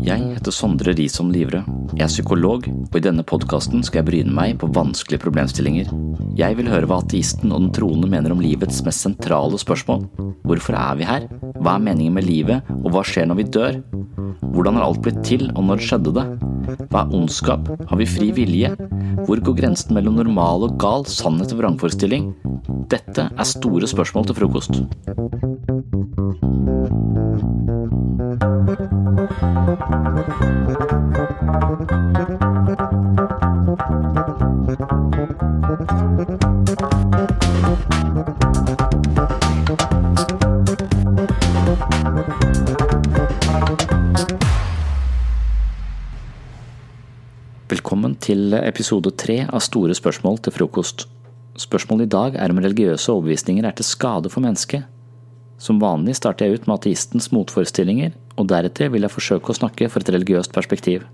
Jeg heter Sondre Risom Livre. Jeg er psykolog, og i denne podkasten skal jeg bryne meg på vanskelige problemstillinger. Jeg vil høre hva ateisten og den troende mener om livets mest sentrale spørsmål. Hvorfor er vi her? Hva er meningen med livet, og hva skjer når vi dør? Hvordan har alt blitt til, og når skjedde det? Hva er ondskap? Har vi fri vilje? Hvor går grensen mellom normal og gal, sannhet og vrangforestilling? Dette er store spørsmål til frokost. Velkommen til episode tre av Store spørsmål til frokost. Spørsmålet i dag er om religiøse overbevisninger er til skade for mennesket. Som vanlig starter jeg ut med ateistens motforestillinger, og deretter vil jeg forsøke å snakke for et religiøst perspektiv.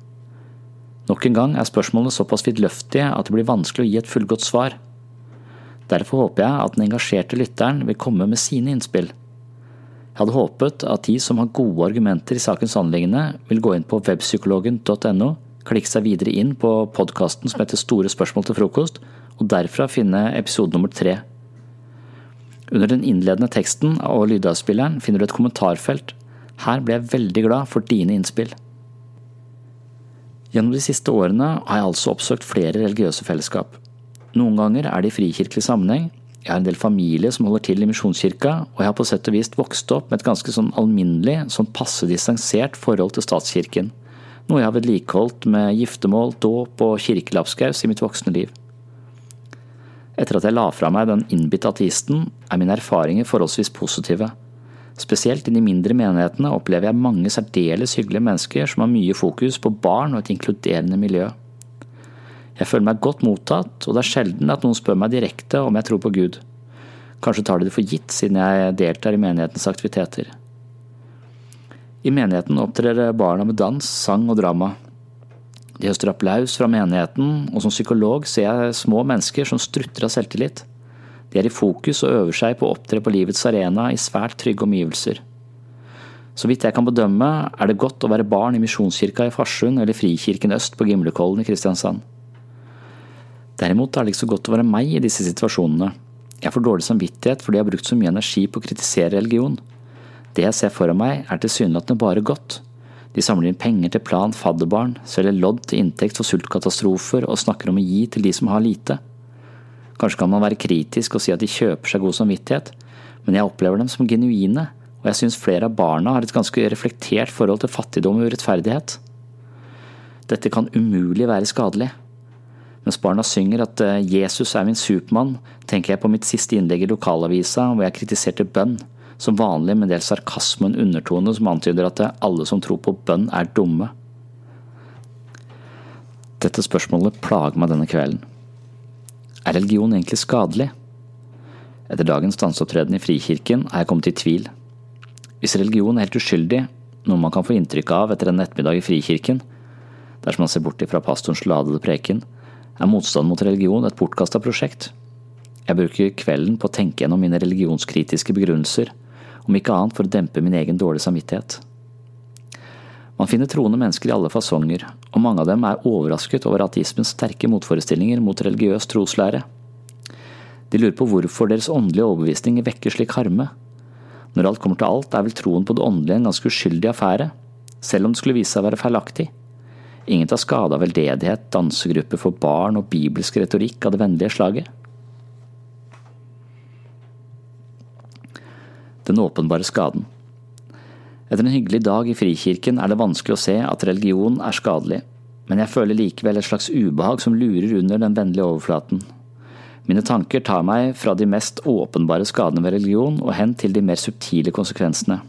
Nok en gang er spørsmålene såpass vidløftige at det blir vanskelig å gi et fullgodt svar. Derfor håper jeg at den engasjerte lytteren vil komme med sine innspill. Jeg hadde håpet at de som har gode argumenter i sakens anliggende, vil gå inn på webpsykologen.no klikke seg videre inn på podkasten som heter Store spørsmål til frokost, og derfra finne episode nummer tre. Under den innledende teksten og lydavspilleren finner du et kommentarfelt. Her ble jeg veldig glad for dine innspill. Gjennom de siste årene har jeg altså oppsøkt flere religiøse fellesskap. Noen ganger er det i frikirkelig sammenheng, jeg har en del familie som holder til i Misjonskirka, og jeg har på sett og vis vokst opp med et ganske sånn alminnelig, sånn passe distansert forhold til statskirken noe jeg har vedlikeholdt med giftermål, dåp og kirkelappskaus i mitt voksne liv. Etter at jeg la fra meg den innbitte ateisten, er mine erfaringer forholdsvis positive. Spesielt i de mindre menighetene opplever jeg mange særdeles hyggelige mennesker som har mye fokus på barn og et inkluderende miljø. Jeg føler meg godt mottatt, og det er sjelden at noen spør meg direkte om jeg tror på Gud. Kanskje tar de det for gitt siden jeg deltar i menighetens aktiviteter. I menigheten opptrer barna med dans, sang og drama. De høster applaus fra menigheten, og som psykolog ser jeg små mennesker som strutter av selvtillit. De er i fokus og øver seg på å opptre på livets arena i svært trygge omgivelser. Så vidt jeg kan bedømme, er det godt å være barn i Misjonskirka i Farsund eller Frikirken Øst på Gimlekollen i Kristiansand. Derimot er det ikke så godt å være meg i disse situasjonene. Jeg får dårlig samvittighet fordi jeg har brukt så mye energi på å kritisere religion. Det jeg ser foran meg, er tilsynelatende bare godt. De samler inn penger til Plan fadderbarn, selger lodd til inntekt for sultkatastrofer og snakker om å gi til de som har lite. Kanskje kan man være kritisk og si at de kjøper seg god samvittighet, men jeg opplever dem som genuine, og jeg synes flere av barna har et ganske reflektert forhold til fattigdom og urettferdighet. Dette kan umulig være skadelig. Mens barna synger at eh, Jesus er min Supermann, tenker jeg på mitt siste innlegg i lokalavisa hvor jeg kritiserte bønn som vanlig med en del sarkasme og en undertone som antyder at alle som tror på bønn, er dumme. Dette spørsmålet plager meg denne kvelden. Er religion egentlig skadelig? Etter dagens danseopptreden i Frikirken er jeg kommet i tvil. Hvis religion er helt uskyldig, noe man kan få inntrykk av etter en ettermiddag i Frikirken, dersom man ser bort fra pastorens ladede preken, er motstand mot religion et bortkasta prosjekt. Jeg bruker kvelden på å tenke gjennom mine religionskritiske begrunnelser, om ikke annet for å dempe min egen dårlige samvittighet. Man finner troende mennesker i alle fasonger, og mange av dem er overrasket over ateismens sterke motforestillinger mot religiøs troslære. De lurer på hvorfor deres åndelige overbevisning vekker slik harme. Når alt kommer til alt, er vel troen på det åndelige en ganske uskyldig affære, selv om det skulle vise seg å være feilaktig. Ingen tar skade av veldedighet, dansegrupper for barn og bibelsk retorikk av det vennlige slaget. Den åpenbare skaden. Etter en hyggelig dag i Frikirken er det vanskelig å se at religion er skadelig, men jeg føler likevel et slags ubehag som lurer under den vennlige overflaten. Mine tanker tar meg fra de mest åpenbare skadene ved religion og hen til de mer subtile konsekvensene.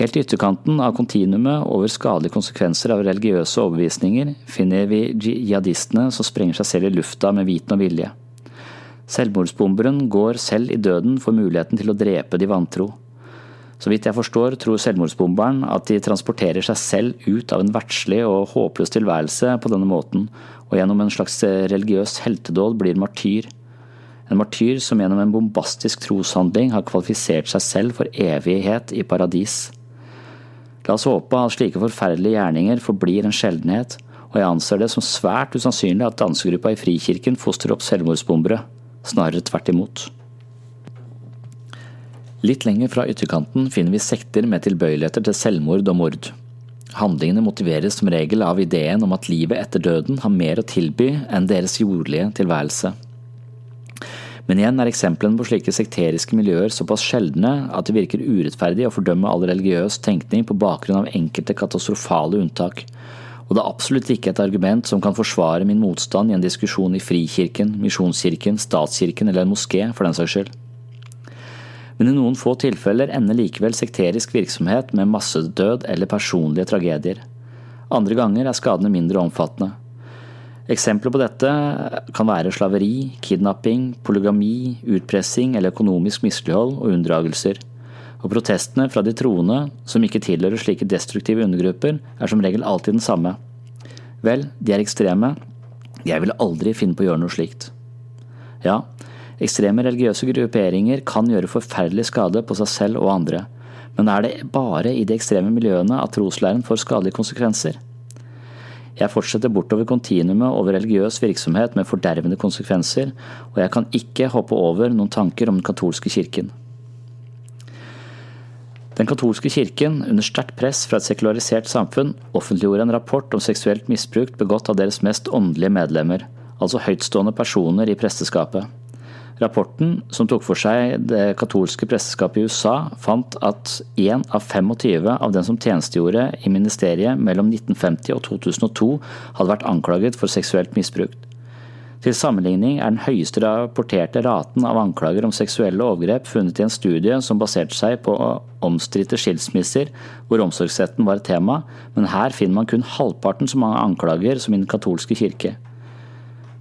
Helt i ytterkanten av kontinuumet over skadelige konsekvenser av religiøse overbevisninger finner vi jihadistene som sprenger seg selv i lufta med viten og vilje. Selvmordsbomberen går selv i døden for muligheten til å drepe de vantro. Så vidt jeg forstår, tror selvmordsbomberen at de transporterer seg selv ut av en verdslig og håpløs tilværelse på denne måten, og gjennom en slags religiøs heltedåd blir martyr. En martyr som gjennom en bombastisk troshandling har kvalifisert seg selv for evighet i paradis. La oss håpe at slike forferdelige gjerninger forblir en sjeldenhet, og jeg anser det som svært usannsynlig at dansegruppa i Frikirken fostrer opp selvmordsbombere, snarere tvert imot. Litt lenger fra ytterkanten finner vi sekter med tilbøyeligheter til selvmord og mord. Handlingene motiveres som regel av ideen om at livet etter døden har mer å tilby enn deres jordlige tilværelse. Men igjen er eksemplene på slike sekteriske miljøer såpass sjeldne at det virker urettferdig å fordømme all religiøs tenkning på bakgrunn av enkelte katastrofale unntak, og det er absolutt ikke et argument som kan forsvare min motstand i en diskusjon i Frikirken, Misjonskirken, statskirken eller en moské, for den saks skyld. Men i noen få tilfeller ender likevel sekterisk virksomhet med massedød eller personlige tragedier. Andre ganger er skadene mindre omfattende. Eksempler på dette kan være slaveri, kidnapping, polygami, utpressing eller økonomisk mislighold og unndragelser. Og protestene fra de troende, som ikke tilhører slike destruktive undergrupper, er som regel alltid den samme. Vel, de er ekstreme. Jeg ville aldri finne på å gjøre noe slikt. Ja, ekstreme religiøse grupperinger kan gjøre forferdelig skade på seg selv og andre, men er det bare i de ekstreme miljøene at troslæren får skadelige konsekvenser? Jeg fortsetter bortover kontinuumet over religiøs virksomhet med fordervende konsekvenser, og jeg kan ikke hoppe over noen tanker om den katolske kirken. Den katolske kirken, under sterkt press fra et sekularisert samfunn, offentliggjorde en rapport om seksuelt misbruk begått av deres mest åndelige medlemmer, altså høytstående personer i presteskapet. Rapporten, som tok for seg det katolske presteskapet i USA, fant at én av 25 av dem som tjenestegjorde i ministeriet mellom 1950 og 2002, hadde vært anklaget for seksuelt misbruk. Til sammenligning er den høyeste rapporterte raten av anklager om seksuelle overgrep funnet i en studie som baserte seg på omstridte skilsmisser hvor omsorgsretten var et tema, men her finner man kun halvparten så mange anklager som i den katolske kirke.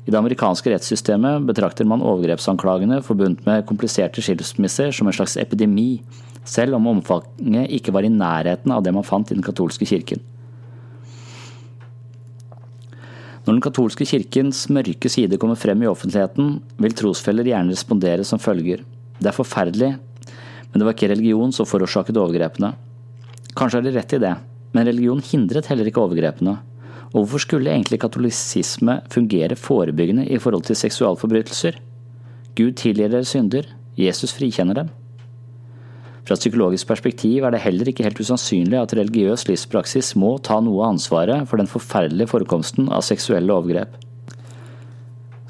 I det amerikanske rettssystemet betrakter man overgrepsanklagene forbundet med kompliserte skilsmisser som en slags epidemi, selv om omfanget ikke var i nærheten av det man fant i den katolske kirken. Når den katolske kirkens mørke side kommer frem i offentligheten, vil trosfeller gjerne respondere som følger. Det er forferdelig, men det var ikke religion som forårsaket overgrepene. Kanskje har de rett i det, men religion hindret heller ikke overgrepene. Og hvorfor skulle egentlig katolisisme fungere forebyggende i forhold til seksualforbrytelser? Gud tilgir deres synder, Jesus frikjenner dem. Fra et psykologisk perspektiv er det heller ikke helt usannsynlig at religiøs livspraksis må ta noe av ansvaret for den forferdelige forekomsten av seksuelle overgrep.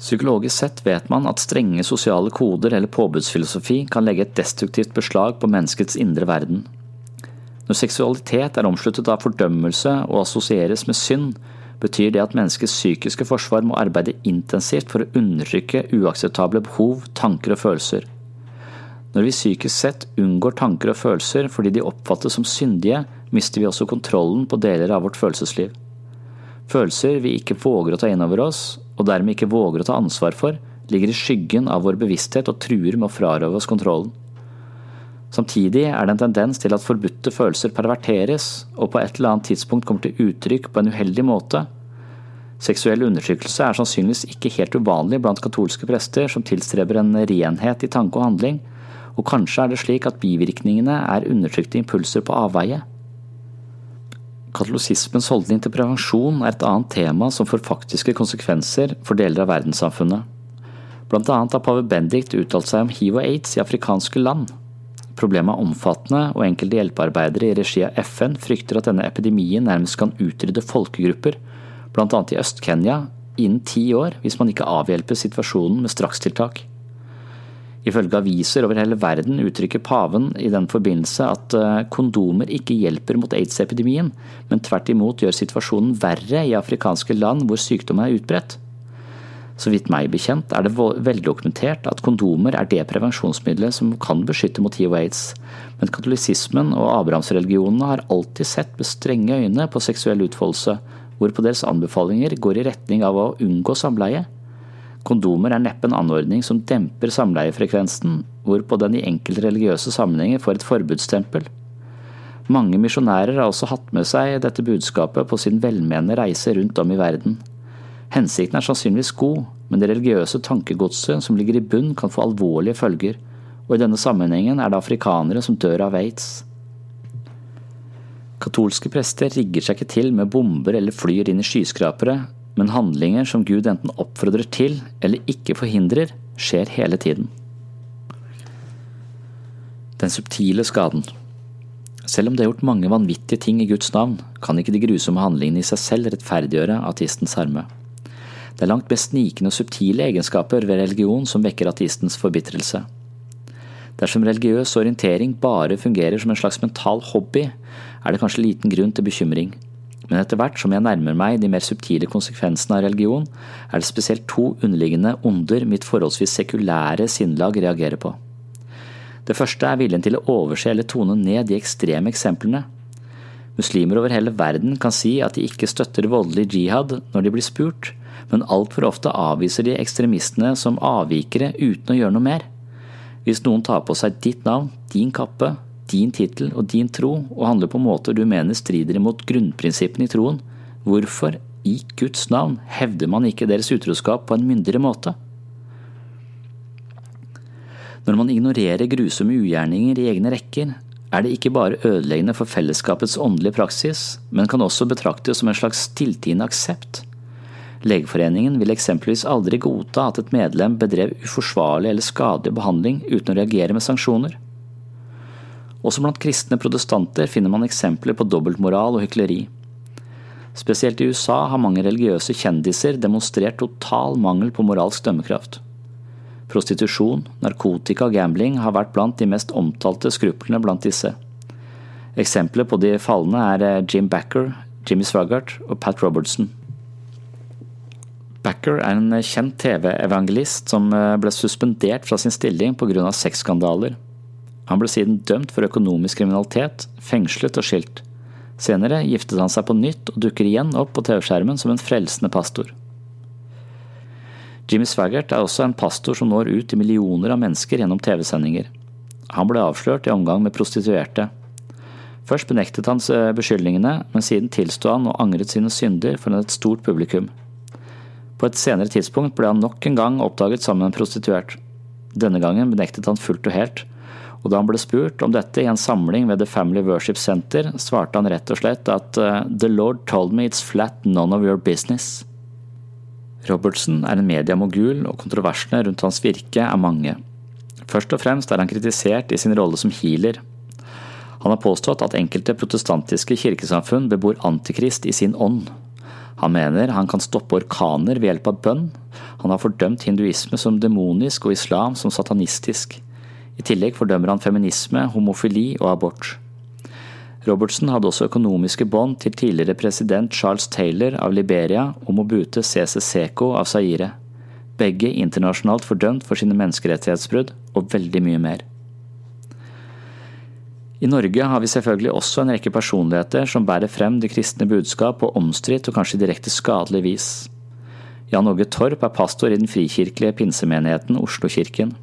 Psykologisk sett vet man at strenge sosiale koder eller påbudsfilosofi kan legge et destruktivt beslag på menneskets indre verden. Når seksualitet er omsluttet av fordømmelse og assosieres med synd, betyr det at menneskets psykiske forsvar må arbeide intensivt for å undertrykke uakseptable behov, tanker og følelser. Når vi psykisk sett unngår tanker og følelser fordi de oppfattes som syndige, mister vi også kontrollen på deler av vårt følelsesliv. Følelser vi ikke våger å ta inn over oss, og dermed ikke våger å ta ansvar for, ligger i skyggen av vår bevissthet og truer med å frarøve oss kontrollen. Samtidig er det en tendens til at forbudte følelser perverteres og på et eller annet tidspunkt kommer til uttrykk på en uheldig måte. Seksuell undertrykkelse er sannsynligvis ikke helt uvanlig blant katolske prester som tilstreber en renhet i tanke og handling, og kanskje er det slik at bivirkningene er undertrykte impulser på avveie. Katolisismens holdning til prevensjon er et annet tema som får faktiske konsekvenser for deler av verdenssamfunnet. Blant annet har pave Bendikt uttalt seg om hiv og aids i afrikanske land. Problemet er omfattende, og enkelte hjelpearbeidere i regi av FN frykter at denne epidemien nærmest kan utrydde folkegrupper, bl.a. i Øst-Kenya, innen ti år hvis man ikke avhjelper situasjonen med strakstiltak. Ifølge aviser over hele verden uttrykker paven i den forbindelse at eh, kondomer ikke hjelper mot aids-epidemien, men tvert imot gjør situasjonen verre i afrikanske land hvor sykdommen er utbredt. Så vidt meg bekjent er det veldokumentert at kondomer er det prevensjonsmiddelet som kan beskytte mot hiv og aids, men katolisismen og abrahamsreligionene har alltid sett med strenge øyne på seksuell utfoldelse, hvorpå deres anbefalinger går i retning av å unngå samleie. Kondomer er neppe en anordning som demper samleiefrekvensen, hvorpå den i enkelte religiøse sammenhenger får et forbudstempel. Mange misjonærer har også hatt med seg dette budskapet på sin velmenende reise rundt om i verden. Hensikten er sannsynligvis god, men det religiøse tankegodset som ligger i bunn kan få alvorlige følger, og i denne sammenhengen er det afrikanere som dør av aids. Katolske prester rigger seg ikke til med bomber eller flyr inn i skyskrapere, men handlinger som Gud enten oppfordrer til eller ikke forhindrer, skjer hele tiden. Den subtile skaden Selv om det er gjort mange vanvittige ting i Guds navn, kan ikke de grusomme handlingene i seg selv rettferdiggjøre ateistens harme. Det er langt mer snikende og subtile egenskaper ved religion som vekker ateistens forbitrelse. Dersom religiøs orientering bare fungerer som en slags mental hobby, er det kanskje liten grunn til bekymring. Men etter hvert som jeg nærmer meg de mer subtile konsekvensene av religion, er det spesielt to underliggende onder mitt forholdsvis sekulære sinnlag reagerer på. Det første er viljen til å overse eller tone ned de ekstreme eksemplene. Muslimer over hele verden kan si at de ikke støtter voldelig jihad når de blir spurt, men altfor ofte avviser de ekstremistene som avvikere uten å gjøre noe mer. Hvis noen tar på seg ditt navn, din kappe, din tittel og din tro og handler på måter du mener strider imot grunnprinsippene i troen, hvorfor i Guds navn hevder man ikke deres utroskap på en myndigere måte? Når man ignorerer grusomme ugjerninger i egne rekker, er det ikke bare ødeleggende for fellesskapets åndelige praksis, men kan også betraktes som en slags stilltiende aksept. Legeforeningen vil eksempelvis aldri godta at et medlem bedrev uforsvarlig eller skadelig behandling uten å reagere med sanksjoner. Også blant kristne protestanter finner man eksempler på dobbeltmoral og hykleri. Spesielt i USA har mange religiøse kjendiser demonstrert total mangel på moralsk dømmekraft. Prostitusjon, narkotika og gambling har vært blant de mest omtalte skruplene blant disse. Eksempler på de falne er eh, Jim Backer, Jimmy Swaggart og Pat Robertson. Backer er en kjent TV-evangelist som eh, ble suspendert fra sin stilling pga. sexskandaler. Han ble siden dømt for økonomisk kriminalitet, fengslet og skilt. Senere giftet han seg på nytt og dukker igjen opp på TV-skjermen som en frelsende pastor. Jimmy Swaggart er også en pastor som når ut til millioner av mennesker gjennom TV-sendinger. Han ble avslørt i omgang med prostituerte. Først benektet han beskyldningene, men siden tilsto han og angret sine synder foran et stort publikum. På et senere tidspunkt ble han nok en gang oppdaget sammen med en prostituert. Denne gangen benektet han fullt og helt, og da han ble spurt om dette i en samling ved The Family Worship Center, svarte han rett og slett at uh, The Lord told me it's flat none of your business. Robertson er en mediemogul, og kontroversene rundt hans virke er mange. Først og fremst er han kritisert i sin rolle som healer. Han har påstått at enkelte protestantiske kirkesamfunn bebor antikrist i sin ånd. Han mener han kan stoppe orkaner ved hjelp av bønn. Han har fordømt hinduisme som demonisk og islam som satanistisk. I tillegg fordømmer han feminisme, homofili og abort. Robertson hadde også økonomiske bånd til tidligere president Charles Taylor av Liberia og Mobute Sese Seko av Zaire. Begge internasjonalt fordømt for sine menneskerettighetsbrudd, og veldig mye mer. I Norge har vi selvfølgelig også en rekke personligheter som bærer frem det kristne budskap på omstridt og kanskje direkte skadelig vis. Jan Åge Torp er pastor i den frikirkelige pinsemenigheten Oslokirken.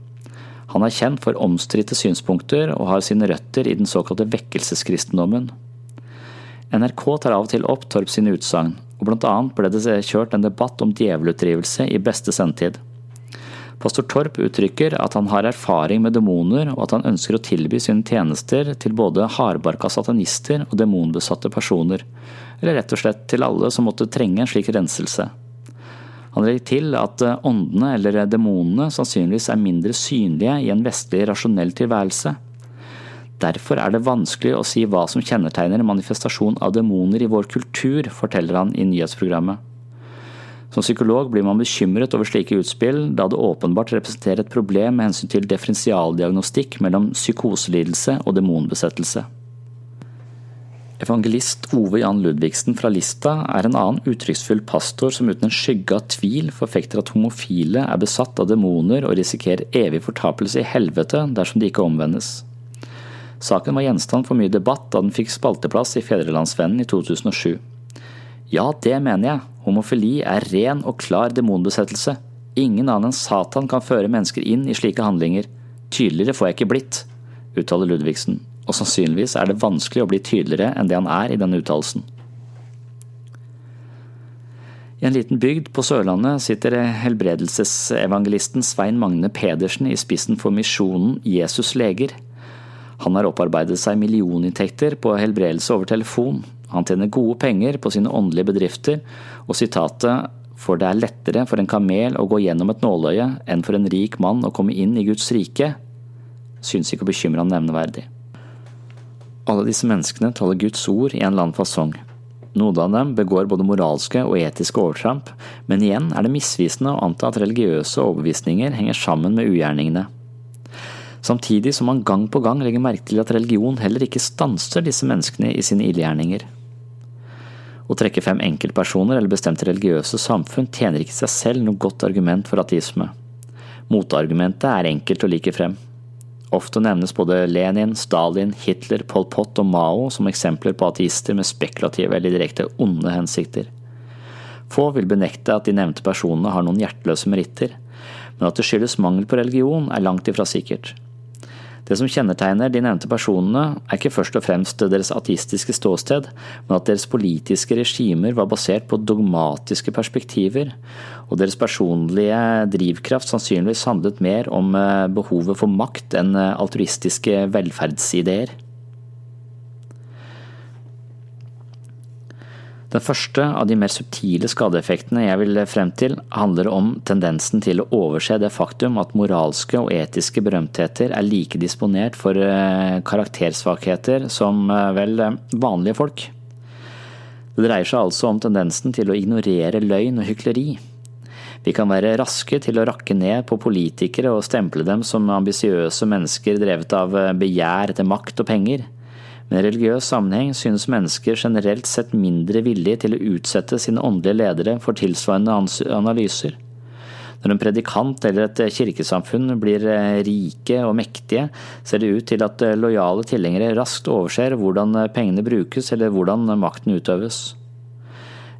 Han er kjent for omstridte synspunkter og har sine røtter i den såkalte vekkelseskristendommen. NRK tar av og til opp Torp sine utsagn, og blant annet ble det kjørt en debatt om djevelutdrivelse i beste sendetid. Pastor Torp uttrykker at han har erfaring med demoner, og at han ønsker å tilby sine tjenester til både hardbarka satanister og demonbesatte personer, eller rett og slett til alle som måtte trenge en slik renselse. Han legger til at eh, åndene eller demonene sannsynligvis er mindre synlige i en vestlig rasjonell tilværelse. Derfor er det vanskelig å si hva som kjennetegner manifestasjon av demoner i vår kultur, forteller han i nyhetsprogrammet. Som psykolog blir man bekymret over slike utspill, da det åpenbart representerer et problem med hensyn til differensialdiagnostikk mellom psykoselidelse og demonbesettelse. Evangelist Ove Jan Ludvigsen fra Lista er en annen uttrykksfull pastor som uten en skygge av tvil forfekter at homofile er besatt av demoner og risikerer evig fortapelse i helvete dersom de ikke omvendes. Saken var gjenstand for mye debatt da den fikk spalteplass i Fedrelandsvennen i 2007. Ja, det mener jeg. Homofili er ren og klar demonbesettelse. Ingen annen enn Satan kan føre mennesker inn i slike handlinger. Tydeligere får jeg ikke blitt, uttaler Ludvigsen og sannsynligvis er det vanskelig å bli tydeligere enn det han er i denne uttalelsen. I en liten bygd på Sørlandet sitter helbredelsesevangelisten Svein Magne Pedersen i spissen for misjonen Jesus leger. Han har opparbeidet seg millioninntekter på helbredelse over telefon. Han tjener gode penger på sine åndelige bedrifter, og sitatet for det er lettere for en kamel å gå gjennom et nåløye enn for en rik mann å komme inn i Guds rike, synes ikke å bekymre han nevneverdig. Alle disse menneskene taler Guds ord i en eller annen fasong. Noen av dem begår både moralske og etiske overtramp, men igjen er det misvisende å anta at religiøse overbevisninger henger sammen med ugjerningene. Samtidig som man gang på gang legger merke til at religion heller ikke stanser disse menneskene i sine ildgjerninger. Å trekke frem enkeltpersoner eller bestemte religiøse samfunn tjener ikke seg selv noe godt argument for ateisme. Motargumentet er enkelt å like frem. Ofte nevnes både Lenin, Stalin, Hitler, Pol Pot og Mao som eksempler på ateister med spekulative eller direkte onde hensikter. Få vil benekte at de nevnte personene har noen hjerteløse meritter, men at det skyldes mangel på religion er langt ifra sikkert. Det som kjennetegner de nevnte personene, er ikke først og fremst deres ateistiske ståsted, men at deres politiske regimer var basert på dogmatiske perspektiver, og deres personlige drivkraft sannsynligvis handlet mer om eh, behovet for makt enn eh, altruistiske velferdsideer. Den første av de mer subtile skadeeffektene jeg vil frem til, handler om tendensen til å overse det faktum at moralske og etiske berømtheter er like disponert for eh, karaktersvakheter som eh, vel eh, vanlige folk. Det dreier seg altså om tendensen til å ignorere løgn og hykleri. Vi kan være raske til å rakke ned på politikere og stemple dem som ambisiøse mennesker drevet av begjær etter makt og penger. Men i religiøs sammenheng synes mennesker generelt sett mindre villige til å utsette sine åndelige ledere for tilsvarende analyser. Når en predikant eller et kirkesamfunn blir eh, rike og mektige, ser det ut til at eh, lojale tilhengere raskt overser hvordan eh, pengene brukes eller hvordan makten utøves.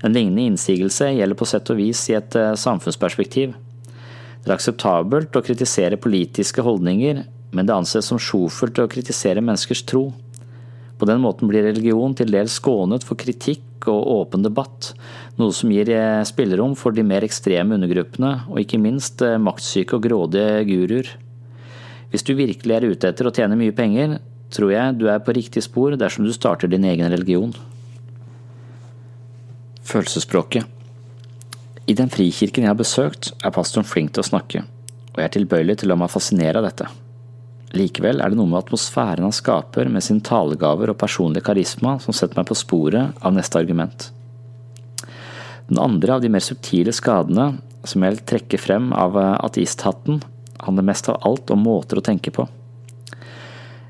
En lignende innsigelse gjelder på sett og vis i et samfunnsperspektiv. Det er akseptabelt å kritisere politiske holdninger, men det anses som sjofelt å kritisere menneskers tro. På den måten blir religion til dels skånet for kritikk og åpen debatt, noe som gir eh, spillerom for de mer ekstreme undergruppene, og ikke minst eh, maktsyke og grådige guruer. Hvis du virkelig er ute etter å tjene mye penger, tror jeg du er på riktig spor dersom du starter din egen religion. Følelsesspråket I den frikirken jeg har besøkt, er pastoren flink til å snakke, og jeg er tilbøyelig til å la meg fascinere av dette. Likevel er det noe med atmosfæren han skaper med sine talegaver og personlige karisma som setter meg på sporet av neste argument. Den andre av de mer subtile skadene som jeg vil trekke frem av eh, ateisthatten, handler mest av alt om måter å tenke på.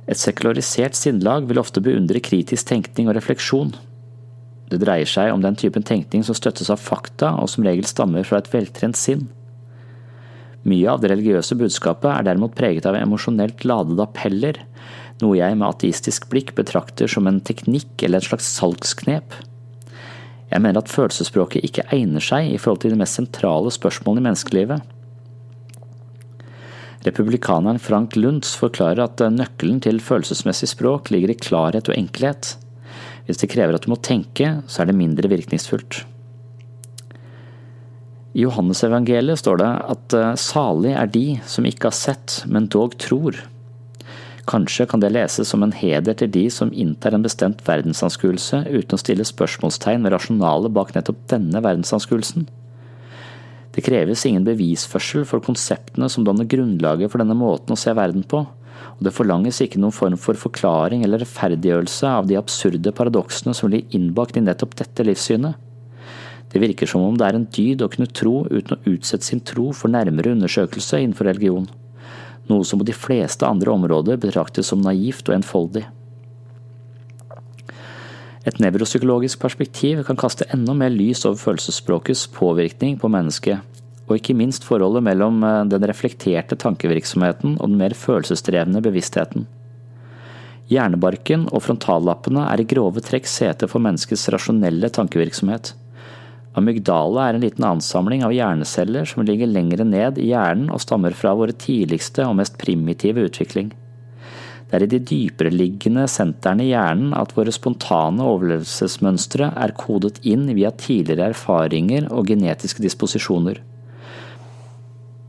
Et sekularisert sinnlag vil ofte beundre kritisk tenkning og refleksjon. Det dreier seg om den typen tenkning som støttes av fakta og som regel stammer fra et veltrent sinn. Mye av det religiøse budskapet er derimot preget av emosjonelt ladede appeller, noe jeg med ateistisk blikk betrakter som en teknikk eller et slags salgsknep. Jeg mener at følelsesspråket ikke egner seg i forhold til de mest sentrale spørsmålene i menneskelivet. Republikaneren Frank Luntz forklarer at nøkkelen til følelsesmessig språk ligger i klarhet og enkelhet. Hvis det krever at du må tenke, så er det mindre virkningsfullt. I Johannesevangeliet står det at eh, salig er de som ikke har sett, men dog tror. Kanskje kan det leses som en heder til de som inntar en bestemt verdensanskuelse uten å stille spørsmålstegn ved rasjonalet bak nettopp denne verdensanskuelsen. Det kreves ingen bevisførsel for konseptene som danner grunnlaget for denne måten å se verden på, og det forlanges ikke noen form for forklaring eller rettferdiggjørelse av de absurde paradoksene som ligger innbakt i nettopp dette livssynet. Det virker som om det er en dyd å kunne tro uten å utsette sin tro for nærmere undersøkelse innenfor religion, noe som på de fleste andre områder betraktes som naivt og enfoldig. Et nevropsykologisk perspektiv kan kaste enda mer lys over følelsesspråkets påvirkning på mennesket, og ikke minst forholdet mellom eh, den reflekterte tankevirksomheten og den mer følelsesdrevne bevisstheten. Hjernebarken og frontallappene er i grove trekk sete for menneskets rasjonelle tankevirksomhet. Amygdala er en liten ansamling av hjerneceller som ligger lengre ned i hjernen og stammer fra våre tidligste og mest primitive utvikling. Det er i de dypereliggende sentrene i hjernen at våre spontane overlevelsesmønstre er kodet inn via tidligere erfaringer og genetiske disposisjoner.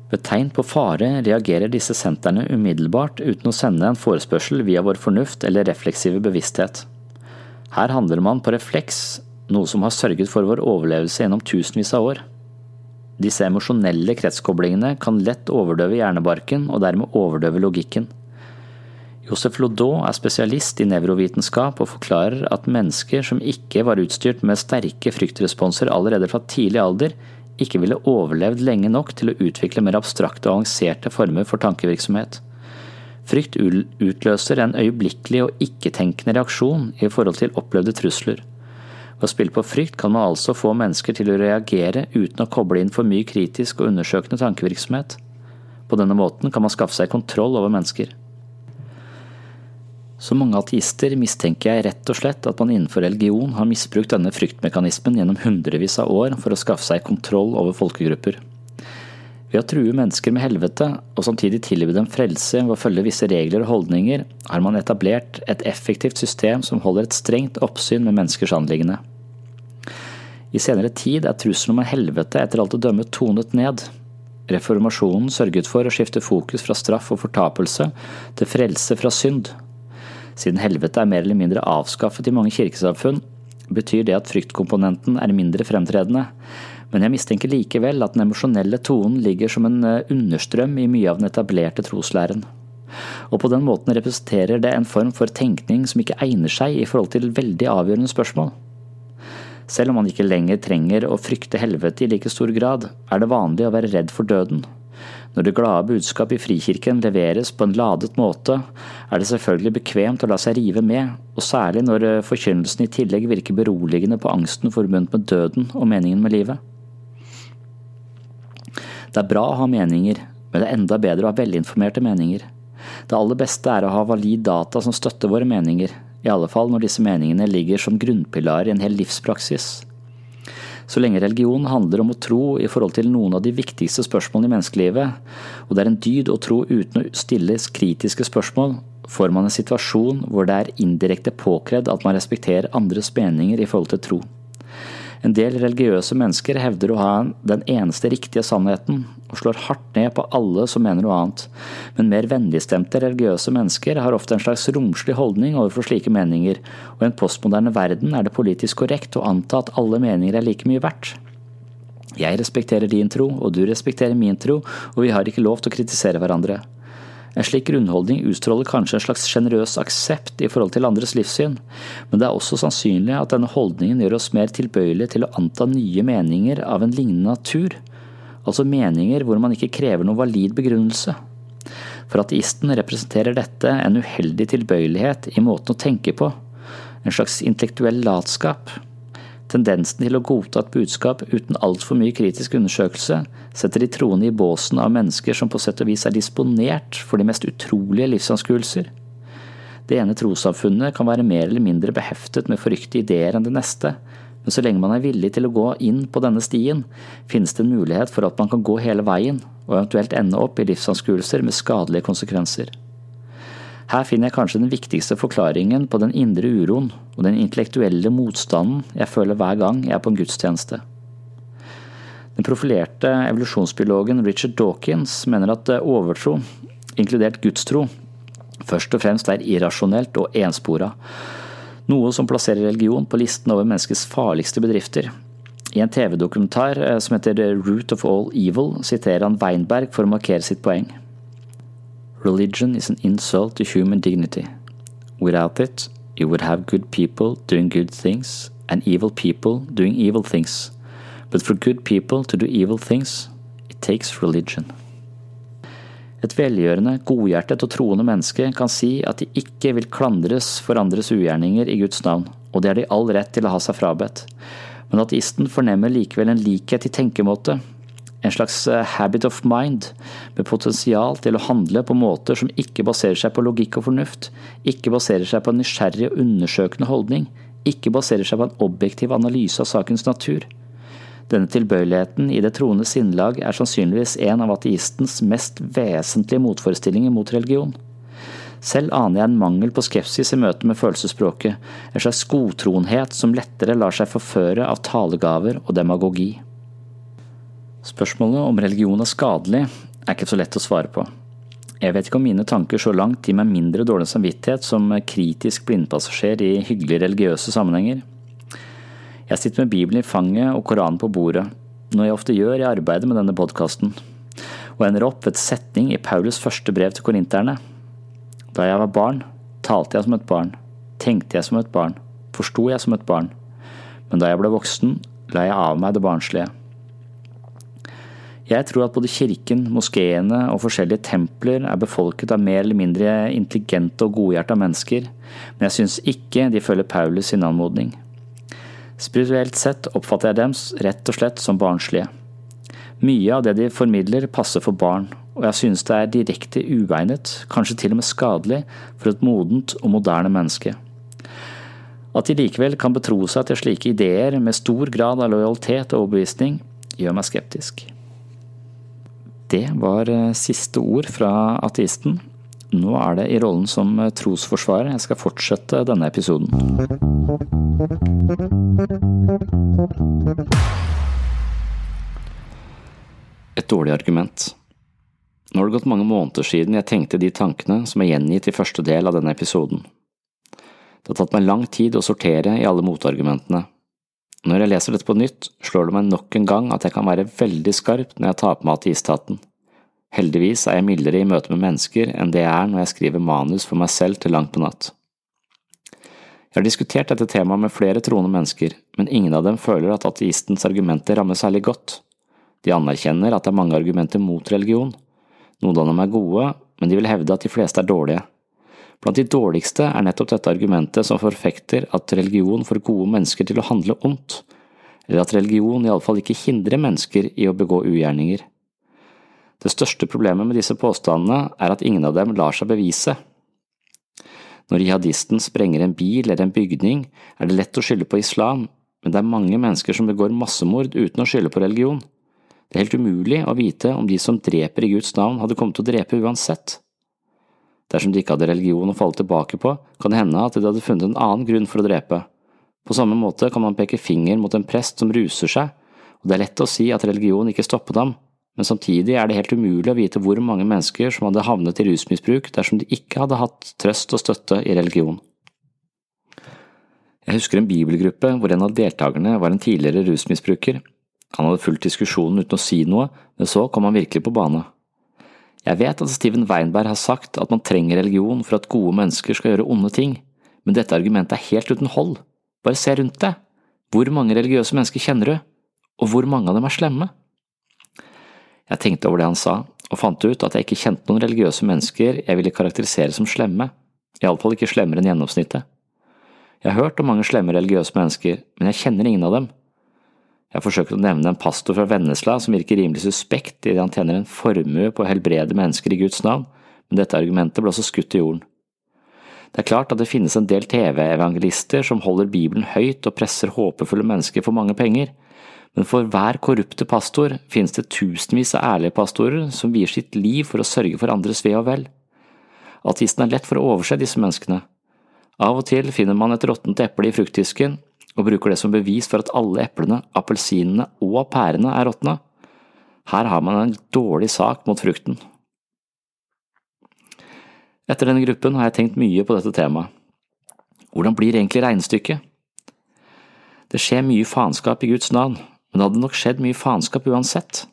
Ved tegn på fare reagerer disse sentrene umiddelbart uten å sende en forespørsel via vår fornuft eller refleksive bevissthet. Her handler man på refleks, noe som har sørget for vår overlevelse gjennom tusenvis av år. Disse emosjonelle kretskoblingene kan lett overdøve hjernebarken og dermed overdøve logikken. Josef Lodot er spesialist i nevrovitenskap og forklarer at mennesker som ikke var utstyrt med sterke fryktresponser allerede fra tidlig alder, ikke ville overlevd lenge nok til å utvikle mer abstrakte og avanserte former for tankevirksomhet. Frykt utløser en øyeblikkelig og ikke-tenkende reaksjon i forhold til opplevde trusler. Ved å spille på frykt kan man altså få mennesker til å reagere uten å koble inn for mye kritisk og undersøkende tankevirksomhet. På denne måten kan man skaffe seg kontroll over mennesker. Som mange ateister mistenker jeg rett og slett at man innenfor religion har misbrukt denne fryktmekanismen gjennom hundrevis av år for å skaffe seg kontroll over folkegrupper. Ved å true mennesker med helvete, og samtidig tilby dem frelse ved å følge visse regler og holdninger, har man etablert et effektivt system som holder et strengt oppsyn med menneskers anliggende. I senere tid er trusselen om helvete etter alt å dømme tonet ned. Reformasjonen sørget for å skifte fokus fra straff og fortapelse til frelse fra synd, siden helvete er mer eller mindre avskaffet i mange kirkesamfunn, betyr det at fryktkomponenten er mindre fremtredende, men jeg mistenker likevel at den emosjonelle tonen ligger som en eh, understrøm i mye av den etablerte troslæren. Og på den måten representerer det en form for tenkning som ikke egner seg i forhold til veldig avgjørende spørsmål. Selv om man ikke lenger trenger å frykte helvete i like stor grad, er det vanlig å være redd for døden. Når det glade budskap i Frikirken leveres på en ladet måte, er det selvfølgelig bekvemt å la seg rive med, og særlig når eh, forkynnelsen i tillegg virker beroligende på angsten forbundet med døden og meningen med livet. Det er bra å ha meninger, men det er enda bedre å ha velinformerte meninger. Det aller beste er å ha valid data som støtter våre meninger, i alle fall når disse meningene ligger som grunnpilar i en hel livspraksis. Så lenge religion handler om å tro i forhold til noen av de viktigste spørsmålene i menneskelivet, og det er en dyd å tro uten å stille kritiske spørsmål, får man en situasjon hvor det er indirekte påkrevd at man respekterer andres meninger i forhold til tro. En del religiøse mennesker hevder å ha den eneste riktige sannheten, og slår hardt ned på alle som mener noe annet, men mer vennligstemte religiøse mennesker har ofte en slags romslig holdning overfor slike meninger, og i en postmoderne verden er det politisk korrekt å anta at alle meninger er like mye verdt. Jeg respekterer din tro, og du respekterer min tro, og vi har ikke lov til å kritisere hverandre. En slik grunnholdning utstråler kanskje en slags sjenerøs aksept i forhold til andres livssyn, men det er også sannsynlig at denne holdningen gjør oss mer tilbøyelige til å anta nye meninger av en lignende natur, altså meninger hvor man ikke krever noen valid begrunnelse. For ateisten representerer dette en uheldig tilbøyelighet i måten å tenke på, en slags intellektuell latskap. Tendensen til å godta et budskap uten altfor mye kritisk undersøkelse setter de troende i båsen av mennesker som på sett og vis er disponert for de mest utrolige livsanskuelser. Det ene trossamfunnet kan være mer eller mindre beheftet med forrykte ideer enn det neste, men så lenge man er villig til å gå inn på denne stien, finnes det en mulighet for at man kan gå hele veien, og eventuelt ende opp i livsanskuelser med skadelige konsekvenser. Her finner jeg kanskje den viktigste forklaringen på den indre uroen og den intellektuelle motstanden jeg føler hver gang jeg er på en gudstjeneste. Den profilerte evolusjonsbiologen Richard Dawkins mener at overtro, inkludert gudstro, først og fremst er irrasjonelt og enspora, noe som plasserer religion på listen over menneskets farligste bedrifter. I en TV-dokumentar eh, som heter The Root of All Evil, siterer han Weinberg for å markere sitt poeng. Religion is an insult to human dignity. Without it, you would have good people doing good things and evil people doing evil things. But for good people to do evil things, it takes religion. Et velgjørende, godhjertet og troende menneske kan si at de ikke vil klandres for andres ugjerninger i Guds navn, og det har de all rett til å ha seg frabedt. Men ateisten fornemmer likevel en likhet i tenkemåte, en slags eh, habit of mind, med potensial til å handle på måter som ikke baserer seg på logikk og fornuft, ikke baserer seg på en nysgjerrig og undersøkende holdning, ikke baserer seg på en objektiv analyse av sakens natur. Denne tilbøyeligheten i det troende sinnelag er sannsynligvis en av ateistens mest vesentlige motforestillinger mot religion. Selv aner jeg en mangel på skepsis i møte med følelsesspråket, en slags godtroenhet som lettere lar seg forføre av talegaver og demagogi. Spørsmålet om religion er skadelig, er ikke så lett å svare på. Jeg vet ikke om mine tanker så langt gir meg mindre dårlig samvittighet som kritisk blindpassasjer i hyggelige religiøse sammenhenger. Jeg sitter med Bibelen i fanget og Koranen på bordet, noe jeg ofte gjør i arbeidet med denne podkasten, og ender opp ved et setning i Paulus første brev til korinterne. Da jeg var barn, talte jeg som et barn, tenkte jeg som et barn, forsto jeg som et barn, men da jeg ble voksen, la jeg av meg det barnslige. Jeg tror at både kirken, moskeene og forskjellige templer er befolket av mer eller mindre intelligente og godhjerta mennesker, men jeg syns ikke de følger Paulus sin anmodning. Spirituelt sett oppfatter jeg dem rett og slett som barnslige. Mye av det de formidler passer for barn, og jeg synes det er direkte uegnet, kanskje til og med skadelig, for et modent og moderne menneske. At de likevel kan betro seg til slike ideer med stor grad av lojalitet og overbevisning, gjør meg skeptisk. Det var eh, siste ord fra ateisten. Nå er det i rollen som eh, trosforsvarer jeg skal fortsette denne episoden. Et dårlig argument. Nå har det gått mange måneder siden jeg tenkte de tankene som er gjengitt i første del av denne episoden. Det har tatt meg lang tid å sortere i alle motargumentene. Når jeg leser dette på nytt, slår det meg nok en gang at jeg kan være veldig skarp når jeg tar på meg ateisthatten. Heldigvis er jeg mildere i møte med mennesker enn det jeg er når jeg skriver manus for meg selv til langt på natt. Jeg har diskutert dette temaet med flere troende mennesker, men ingen av dem føler at ateistens argumenter rammer særlig godt. De anerkjenner at det er mange argumenter mot religion. Noen av dem er gode, men de vil hevde at de fleste er dårlige. Blant de dårligste er nettopp dette argumentet som forfekter at religion får gode mennesker til å handle ondt, eller at religion iallfall ikke hindrer mennesker i å begå ugjerninger. Det største problemet med disse påstandene er at ingen av dem lar seg bevise. Når jihadisten sprenger en bil eller en bygning, er det lett å skylde på islam, men det er mange mennesker som begår massemord uten å skylde på religion. Det er helt umulig å vite om de som dreper i Guds navn, hadde kommet til å drepe uansett. Dersom de ikke hadde religion å falle tilbake på, kan det hende at de hadde funnet en annen grunn for å drepe. På samme måte kan man peke finger mot en prest som ruser seg, og det er lett å si at religion ikke stoppet ham, men samtidig er det helt umulig å vite hvor mange mennesker som hadde havnet i rusmisbruk dersom de ikke hadde hatt trøst og støtte i religion. Jeg husker en bibelgruppe hvor en av deltakerne var en tidligere rusmisbruker. Han hadde fulgt diskusjonen uten å si noe, men så kom han virkelig på bane. Jeg vet at Steven Weinberg har sagt at man trenger religion for at gode mennesker skal gjøre onde ting, men dette argumentet er helt uten hold. Bare se rundt deg. Hvor mange religiøse mennesker kjenner du, og hvor mange av dem er slemme? Jeg tenkte over det han sa, og fant ut at jeg ikke kjente noen religiøse mennesker jeg ville karakterisere som slemme, iallfall ikke slemmere enn gjennomsnittet. Jeg har hørt om mange slemme religiøse mennesker, men jeg kjenner ingen av dem. Jeg forsøker å nevne en pastor fra Vennesla som virker rimelig suspekt idet han tjener en formue på å helbrede mennesker i Guds navn, men dette argumentet ble også skutt i jorden. Det er klart at det finnes en del TV-evangelister som holder Bibelen høyt og presser håpefulle mennesker for mange penger, men for hver korrupte pastor finnes det tusenvis av ærlige pastorer som vier sitt liv for å sørge for andres ve og vel. Ateisten er lett for å overse disse menneskene. Av og til finner man et råttent eple i fruktdisken, og bruker det som bevis for at alle eplene, appelsinene og pærene er råtne. Her har man en dårlig sak mot frukten. Etter denne gruppen har jeg tenkt mye på dette temaet. Hvordan blir egentlig regnestykket? Det skjer mye faenskap i Guds navn, men det hadde nok skjedd mye faenskap uansett.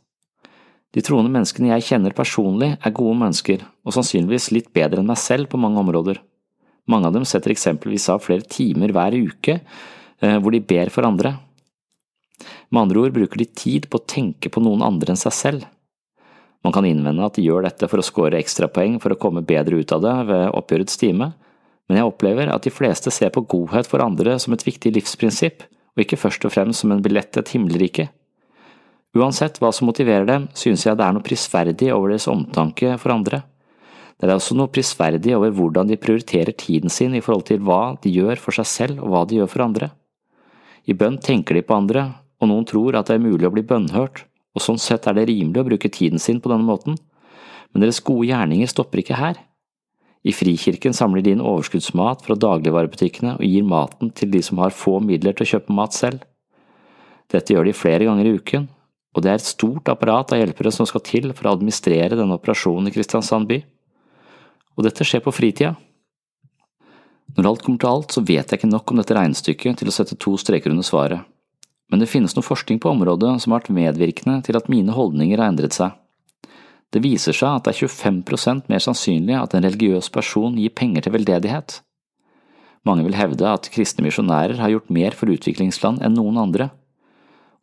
De troende menneskene jeg kjenner personlig, er gode mennesker, og sannsynligvis litt bedre enn meg selv på mange områder. Mange av dem setter eksempelvis av flere timer hver uke hvor de ber for andre. Med andre ord bruker de tid på å tenke på noen andre enn seg selv. Man kan innvende at de gjør dette for å score ekstrapoeng for å komme bedre ut av det ved oppgjørets time, men jeg opplever at de fleste ser på godhet for andre som et viktig livsprinsipp, og ikke først og fremst som en billett til et himmelrike. Uansett hva som motiverer dem, synes jeg det er noe prisverdig over deres omtanke for andre. Det er også noe prisverdig over hvordan de prioriterer tiden sin i forhold til hva de gjør for seg selv og hva de gjør for andre. I bønn tenker de på andre, og noen tror at det er mulig å bli bønnhørt, og sånn sett er det rimelig å bruke tiden sin på denne måten, men deres gode gjerninger stopper ikke her. I Frikirken samler de inn overskuddsmat fra dagligvarebutikkene og gir maten til de som har få midler til å kjøpe mat selv. Dette gjør de flere ganger i uken, og det er et stort apparat av hjelpere som skal til for å administrere denne operasjonen i Kristiansand by. Og dette skjer på fritida. Når alt kommer til alt, så vet jeg ikke nok om dette regnestykket til å sette to streker under svaret, men det finnes noe forskning på området som har vært medvirkende til at mine holdninger har endret seg. Det viser seg at det er 25% mer sannsynlig at en religiøs person gir penger til veldedighet. Mange vil hevde at kristne misjonærer har gjort mer for utviklingsland enn noen andre.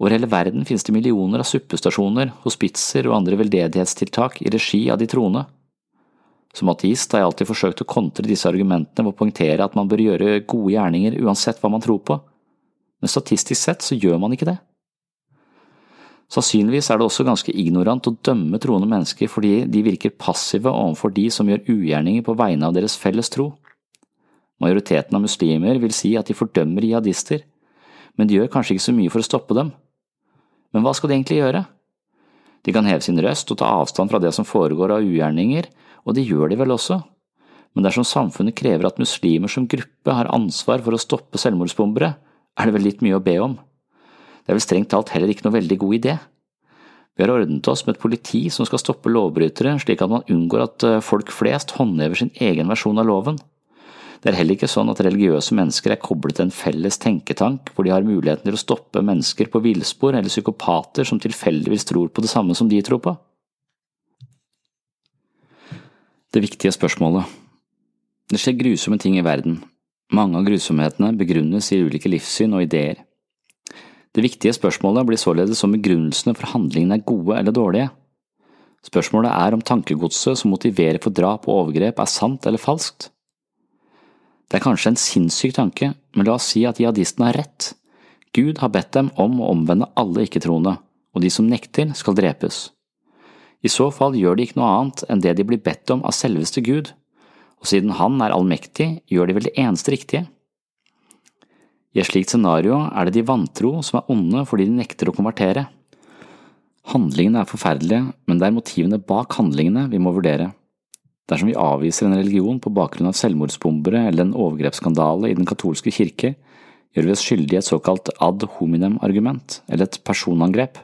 Over hele verden finnes det millioner av suppestasjoner, hospitser og andre veldedighetstiltak i regi av de troende. Som ateist har jeg alltid forsøkt å kontre disse argumentene ved å poengtere at man bør gjøre gode gjerninger uansett hva man tror på, men statistisk sett så gjør man ikke det. Sannsynligvis er det også ganske ignorant å dømme troende mennesker fordi de virker passive overfor de som gjør ugjerninger på vegne av deres felles tro. Majoriteten av muslimer vil si at de fordømmer jihadister, men de gjør kanskje ikke så mye for å stoppe dem. Men hva skal de egentlig gjøre? De kan heve sin røst og ta avstand fra det som foregår av ugjerninger, og det gjør de vel også, men dersom samfunnet krever at muslimer som gruppe har ansvar for å stoppe selvmordsbombere, er det vel litt mye å be om. Det er vel strengt talt heller ikke noe veldig god idé. Vi har ordnet oss med et politi som skal stoppe lovbrytere, slik at man unngår at eh, folk flest håndhever sin egen versjon av loven. Det er heller ikke sånn at religiøse mennesker er koblet til en felles tenketank hvor de har muligheten til å stoppe mennesker på villspor eller psykopater som tilfeldigvis tror på det samme som de tror på. Det viktige spørsmålet Det skjer grusomme ting i verden. Mange av grusomhetene begrunnes i ulike livssyn og ideer. Det viktige spørsmålet blir således om begrunnelsene for handlingene er gode eller dårlige. Spørsmålet er om tankegodset som motiverer for drap og overgrep er sant eller falskt. Det er kanskje en sinnssyk tanke, men la oss si at jihadistene har rett. Gud har bedt dem om å omvende alle ikke-troende, og de som nekter, skal drepes. I så fall gjør de ikke noe annet enn det de blir bedt om av selveste Gud, og siden Han er allmektig, gjør de vel det eneste riktige. I et slikt scenario er det de vantro som er onde fordi de nekter å konvertere. Handlingene er forferdelige, men det er motivene bak handlingene vi må vurdere. Dersom vi avviser en religion på bakgrunn av selvmordsbombere eller en overgrepsskandale i den katolske kirke, gjør vi oss skyldige i et såkalt ad hominem-argument, eller et personangrep.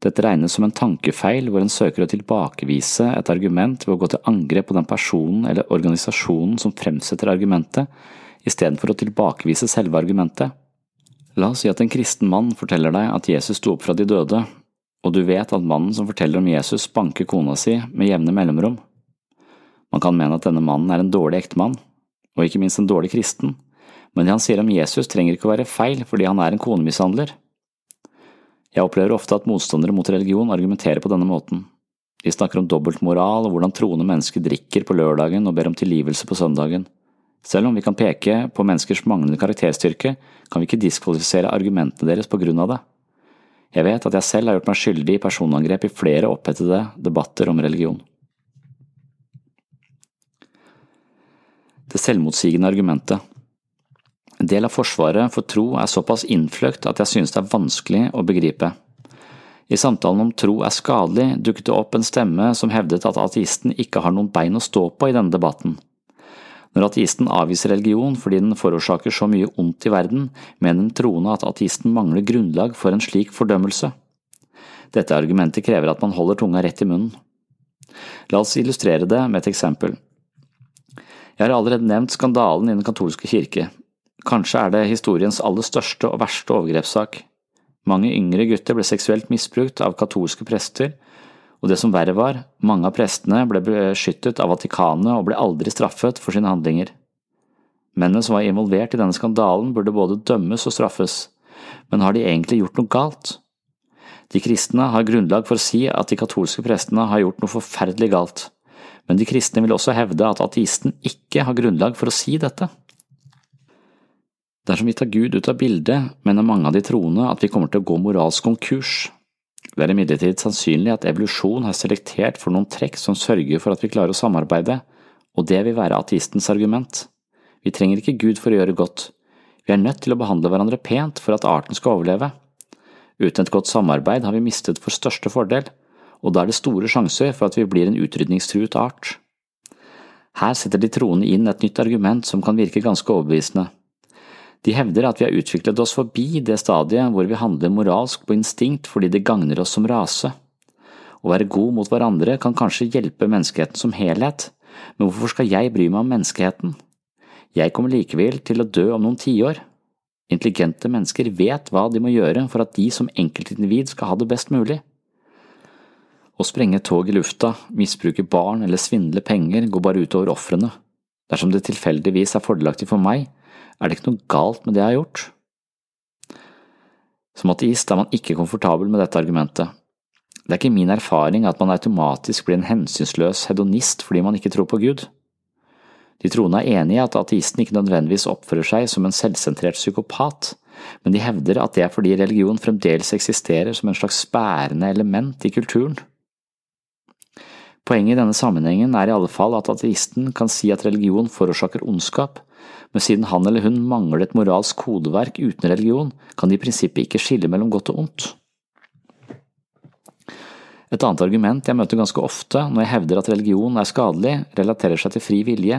Dette regnes som en tankefeil hvor en søker å tilbakevise et argument ved å gå til angrep på den personen eller organisasjonen som fremsetter argumentet, istedenfor å tilbakevise selve argumentet. La oss si at en kristen mann forteller deg at Jesus sto opp fra de døde, og du vet at mannen som forteller om Jesus banker kona si med jevne mellomrom. Man kan mene at denne mannen er en dårlig ektemann, og ikke minst en dårlig kristen, men det han sier om Jesus trenger ikke å være feil fordi han er en konemishandler. Jeg opplever ofte at motstandere mot religion argumenterer på denne måten. De snakker om dobbeltmoral og hvordan troende mennesker drikker på lørdagen og ber om tilgivelse på søndagen. Selv om vi kan peke på menneskers manglende karakterstyrke, kan vi ikke diskvalifisere argumentene deres på grunn av det. Jeg vet at jeg selv har gjort meg skyldig i personangrep i flere opphetede debatter om religion. Det selvmotsigende argumentet En del av forsvaret for tro er såpass innfløkt at jeg synes det er vanskelig å begripe. I samtalen om tro er skadelig dukket det opp en stemme som hevdet at ateisten ikke har noen bein å stå på i denne debatten. Når ateisten avviser religion fordi den forårsaker så mye ondt i verden, mener den troende at ateisten mangler grunnlag for en slik fordømmelse. Dette argumentet krever at man holder tunga rett i munnen. La oss illustrere det med et eksempel. Jeg har allerede nevnt skandalen i Den katolske kirke. Kanskje er det historiens aller største og verste overgrepssak. Mange yngre gutter ble seksuelt misbrukt av katolske prester, og det som verre var, mange av prestene ble beskyttet av Vatikanet og ble aldri straffet for sine handlinger. Mennene som var involvert i denne skandalen burde både dømmes og straffes, men har de egentlig gjort noe galt? De kristne har grunnlag for å si at de katolske prestene har gjort noe forferdelig galt, men de kristne vil også hevde at ateisten ikke har grunnlag for å si dette. Dersom vi tar Gud ut av bildet, mener mange av de troende at vi kommer til å gå moralsk konkurs, det er imidlertid sannsynlig at evolusjon har selektert for noen trekk som sørger for at vi klarer å samarbeide, og det vil være ateistens argument. Vi trenger ikke Gud for å gjøre godt, vi er nødt til å behandle hverandre pent for at arten skal overleve. Uten et godt samarbeid har vi mistet vår største fordel, og da er det store sjanser for at vi blir en utrydningstruet art. Her setter de troende inn et nytt argument som kan virke ganske overbevisende. De hevder at vi har utviklet oss forbi det stadiet hvor vi handler moralsk på instinkt fordi det gagner oss som rase. Å være god mot hverandre kan kanskje hjelpe menneskeheten som helhet, men hvorfor skal jeg bry meg om menneskeheten? Jeg kommer likevel til å dø om noen tiår. Intelligente mennesker vet hva de må gjøre for at de som enkeltindivid skal ha det best mulig. Å sprenge tog i lufta, misbruke barn eller svindle penger går bare utover ofrene. Dersom det tilfeldigvis er fordelaktig for meg, er det ikke noe galt med det jeg har gjort. Som ateist er man ikke komfortabel med dette argumentet. Det er ikke min erfaring at man automatisk blir en hensynsløs hedonist fordi man ikke tror på Gud. De troende er enig i at ateisten ikke nødvendigvis oppfører seg som en selvsentrert psykopat, men de hevder at det er fordi religion fremdeles eksisterer som en slags bærende element i kulturen. Poenget i denne sammenhengen er i alle fall at ateisten kan si at religion forårsaker ondskap, men siden han eller hun mangler et moralsk kodeverk uten religion, kan de i prinsippet ikke skille mellom godt og ondt. Et annet argument jeg møter ganske ofte når jeg hevder at religion er skadelig, relaterer seg til fri vilje.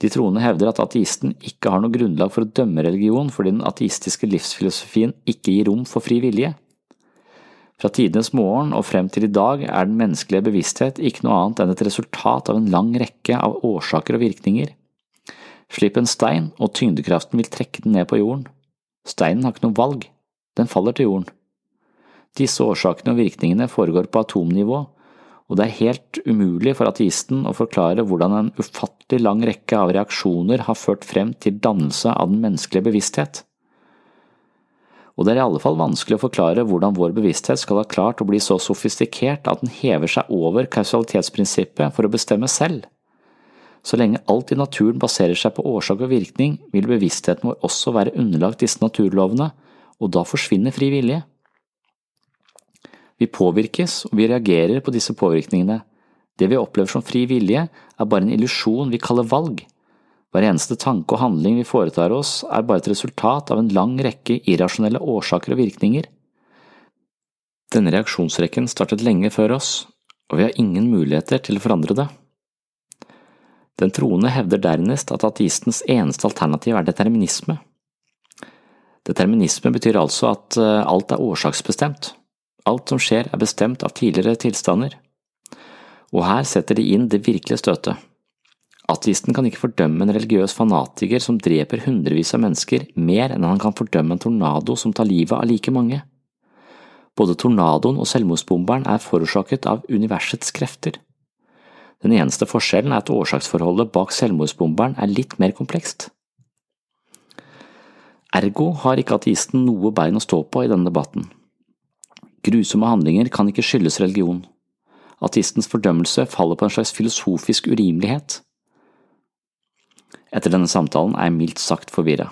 De troende hevder at ateisten ikke har noe grunnlag for å dømme religion fordi den ateistiske livsfilosofien ikke gir rom for fri vilje. Fra tidenes morgen og frem til i dag er den menneskelige bevissthet ikke noe annet enn et resultat av en lang rekke av årsaker og virkninger. Slipp en stein, og tyngdekraften vil trekke den ned på jorden. Steinen har ikke noe valg, den faller til jorden. Disse årsakene og virkningene foregår på atomnivå, og det er helt umulig for ateisten å forklare hvordan en ufattelig lang rekke av reaksjoner har ført frem til dannelse av den menneskelige bevissthet. Og det er i alle fall vanskelig å forklare hvordan vår bevissthet skal ha klart å bli så sofistikert at den hever seg over kausalitetsprinsippet for å bestemme selv. Så lenge alt i naturen baserer seg på årsak og virkning, vil bevisstheten vår også være underlagt disse naturlovene, og da forsvinner fri vilje. Vi påvirkes, og vi reagerer på disse påvirkningene. Det vi opplever som fri vilje, er bare en illusjon vi kaller valg. Hver eneste tanke og handling vi foretar oss, er bare et resultat av en lang rekke irrasjonelle årsaker og virkninger. Denne reaksjonsrekken startet lenge før oss, og vi har ingen muligheter til å forandre det. Den troende hevder dernest at ateistens eneste alternativ er determinisme. Determinisme betyr altså at eh, alt er årsaksbestemt. Alt som skjer er bestemt av tidligere tilstander. Og her setter de inn det virkelige støtet. Ateisten kan ikke fordømme en religiøs fanatiker som dreper hundrevis av mennesker, mer enn han kan fordømme en tornado som tar livet av like mange. Både tornadoen og selvmordsbomberen er forårsaket av universets krefter. Den eneste forskjellen er at årsaksforholdet bak selvmordsbomberen er litt mer komplekst. Ergo har ikke ateisten noe bein å stå på i denne debatten. Grusomme handlinger kan ikke skyldes religion. Ateistens fordømmelse faller på en slags filosofisk urimelighet. Etter denne samtalen er jeg mildt sagt forvirra.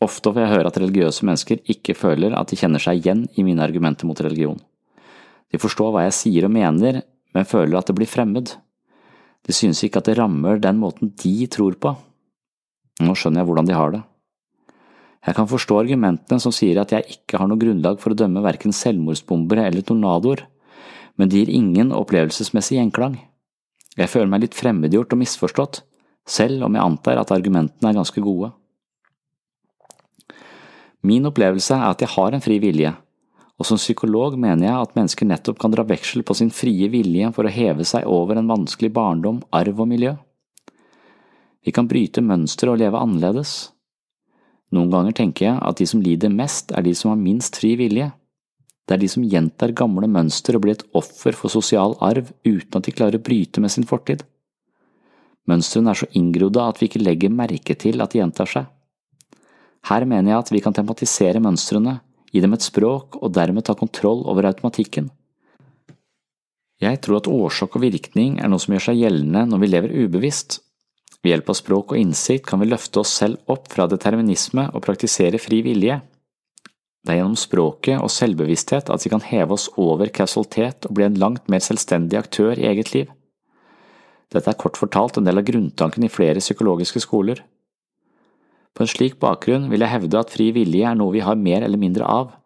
Ofte får jeg høre at religiøse mennesker ikke føler at de kjenner seg igjen i mine argumenter mot religion. De forstår hva jeg sier og mener, men føler at det blir fremmed. De synes ikke at det rammer den måten de tror på. Nå skjønner jeg hvordan de har det. Jeg kan forstå argumentene som sier at jeg ikke har noe grunnlag for å dømme verken selvmordsbombere eller tornadoer, men de gir ingen opplevelsesmessig gjenklang. Jeg føler meg litt fremmedgjort og misforstått, selv om jeg antar at argumentene er ganske gode. Min opplevelse er at jeg har en fri vilje, og som psykolog mener jeg at mennesker nettopp kan dra veksel på sin frie vilje for å heve seg over en vanskelig barndom, arv og miljø. Vi kan bryte mønstre og leve annerledes. Noen ganger tenker jeg at de som lider mest, er de som har minst fri vilje. Det er de som gjentar gamle mønster og blir et offer for sosial arv uten at de klarer å bryte med sin fortid. Mønstrene er så inngrodde at vi ikke legger merke til at de gjentar seg. Her mener jeg at vi kan tematisere mønstrene, gi dem et språk og dermed ta kontroll over automatikken. Jeg tror at årsak og virkning er noe som gjør seg gjeldende når vi lever ubevisst, ved hjelp av språk og innsikt kan vi løfte oss selv opp fra determinisme og praktisere fri vilje. Det er gjennom språket og selvbevissthet at vi kan heve oss over kausalitet og bli en langt mer selvstendig aktør i eget liv. Dette er kort fortalt en del av grunntanken i flere psykologiske skoler. På en slik bakgrunn vil jeg hevde at fri vilje er noe vi har mer eller mindre av.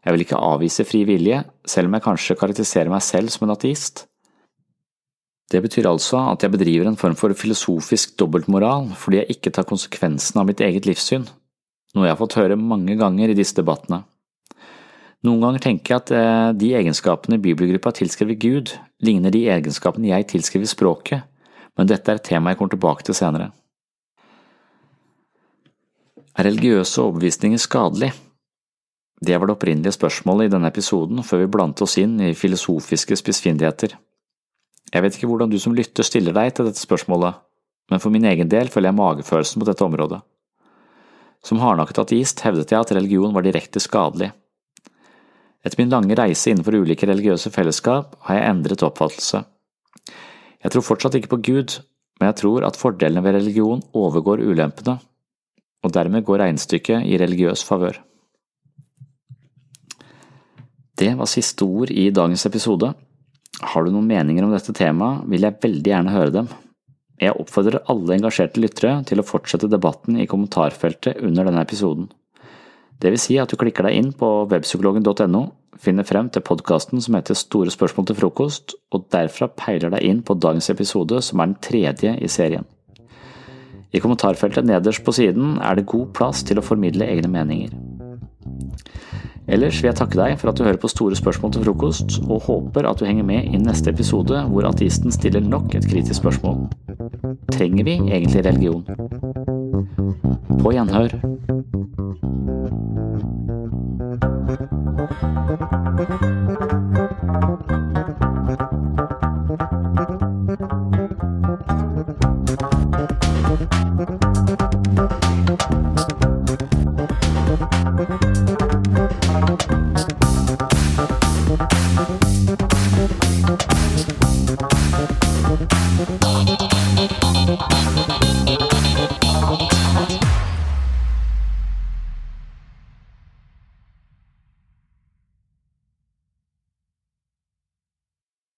Jeg vil ikke avvise fri vilje, selv om jeg kanskje karakteriserer meg selv som en ateist. Det betyr altså at jeg bedriver en form for filosofisk dobbeltmoral fordi jeg ikke tar konsekvensen av mitt eget livssyn, noe jeg har fått høre mange ganger i disse debattene. Noen ganger tenker jeg at eh, de egenskapene bibelgruppa tilskriver Gud, ligner de egenskapene jeg tilskriver språket, men dette er et tema jeg kommer tilbake til senere. Er religiøse overbevisninger skadelig? Det var det opprinnelige spørsmålet i denne episoden før vi blandet oss inn i filosofiske spissfindigheter. Jeg vet ikke hvordan du som lytter stiller deg til dette spørsmålet, men for min egen del føler jeg magefølelsen på dette området. Som hardnakket ateist hevdet jeg at religion var direkte skadelig. Etter min lange reise innenfor ulike religiøse fellesskap har jeg endret oppfattelse. Jeg tror fortsatt ikke på Gud, men jeg tror at fordelene ved religion overgår ulempene, og dermed går regnestykket i religiøs favør. Det var siste ord i dagens episode. Har du noen meninger om dette temaet, vil jeg veldig gjerne høre dem. Jeg oppfordrer alle engasjerte lyttere til å fortsette debatten i kommentarfeltet under denne episoden. Det vil si at du klikker deg inn på webpsykologen.no, finner frem til podkasten som heter Store spørsmål til frokost, og derfra peiler deg inn på dagens episode, som er den tredje i serien. I kommentarfeltet nederst på siden er det god plass til å formidle egne meninger. Ellers vil jeg takke deg for at du hører på Store spørsmål til frokost, og håper at du henger med i neste episode hvor ateisten stiller nok et kritisk spørsmål. Trenger vi egentlig religion? På gjenhør. Thank